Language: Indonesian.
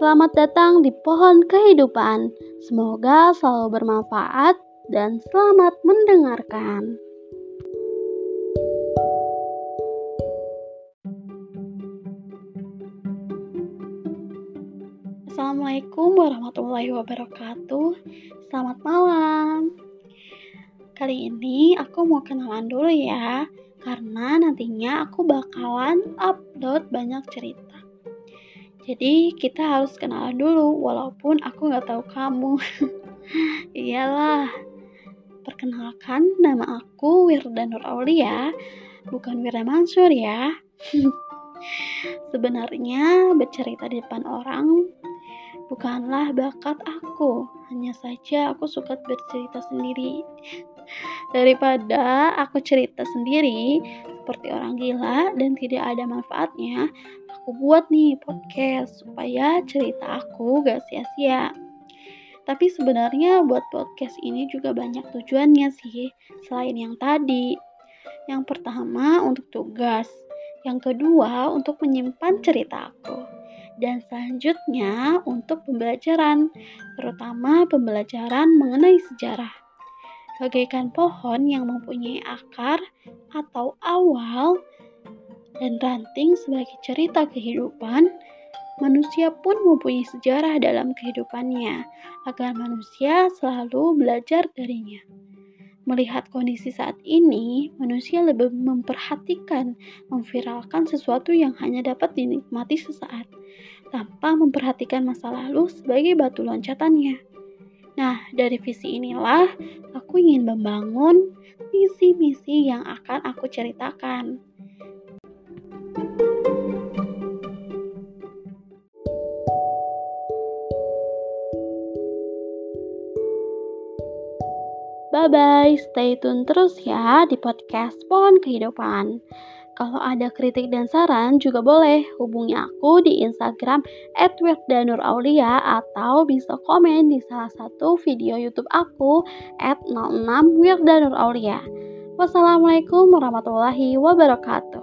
Selamat datang di Pohon Kehidupan. Semoga selalu bermanfaat dan selamat mendengarkan. Assalamualaikum warahmatullahi wabarakatuh. Selamat malam. Kali ini aku mau kenalan dulu ya, karena nantinya aku bakalan upload banyak cerita. Jadi kita harus kenalan dulu, walaupun aku nggak tahu kamu. Iyalah. Perkenalkan, nama aku Wirda Nur Aulia, bukan Wirda Mansur ya. Sebenarnya bercerita di depan orang bukanlah bakat aku. Hanya saja aku suka bercerita sendiri. Daripada aku cerita sendiri seperti orang gila dan tidak ada manfaatnya, aku buat nih podcast supaya cerita aku gak sia-sia. Tapi sebenarnya buat podcast ini juga banyak tujuannya sih, selain yang tadi. Yang pertama untuk tugas, yang kedua untuk menyimpan cerita aku dan selanjutnya untuk pembelajaran, terutama pembelajaran mengenai sejarah. Bagaikan pohon yang mempunyai akar atau awal dan ranting sebagai cerita kehidupan, manusia pun mempunyai sejarah dalam kehidupannya agar manusia selalu belajar darinya. Melihat kondisi saat ini, manusia lebih memperhatikan memviralkan sesuatu yang hanya dapat dinikmati sesaat, tanpa memperhatikan masa lalu sebagai batu loncatannya. Nah, dari visi inilah aku ingin membangun misi-misi yang akan aku ceritakan. Bye-bye, stay tune terus ya di podcast Pohon Kehidupan. Kalau ada kritik dan saran juga boleh hubungi aku di Instagram @wirdanuraulia atau bisa komen di salah satu video YouTube aku @06wirdanuraulia. Wassalamualaikum warahmatullahi wabarakatuh.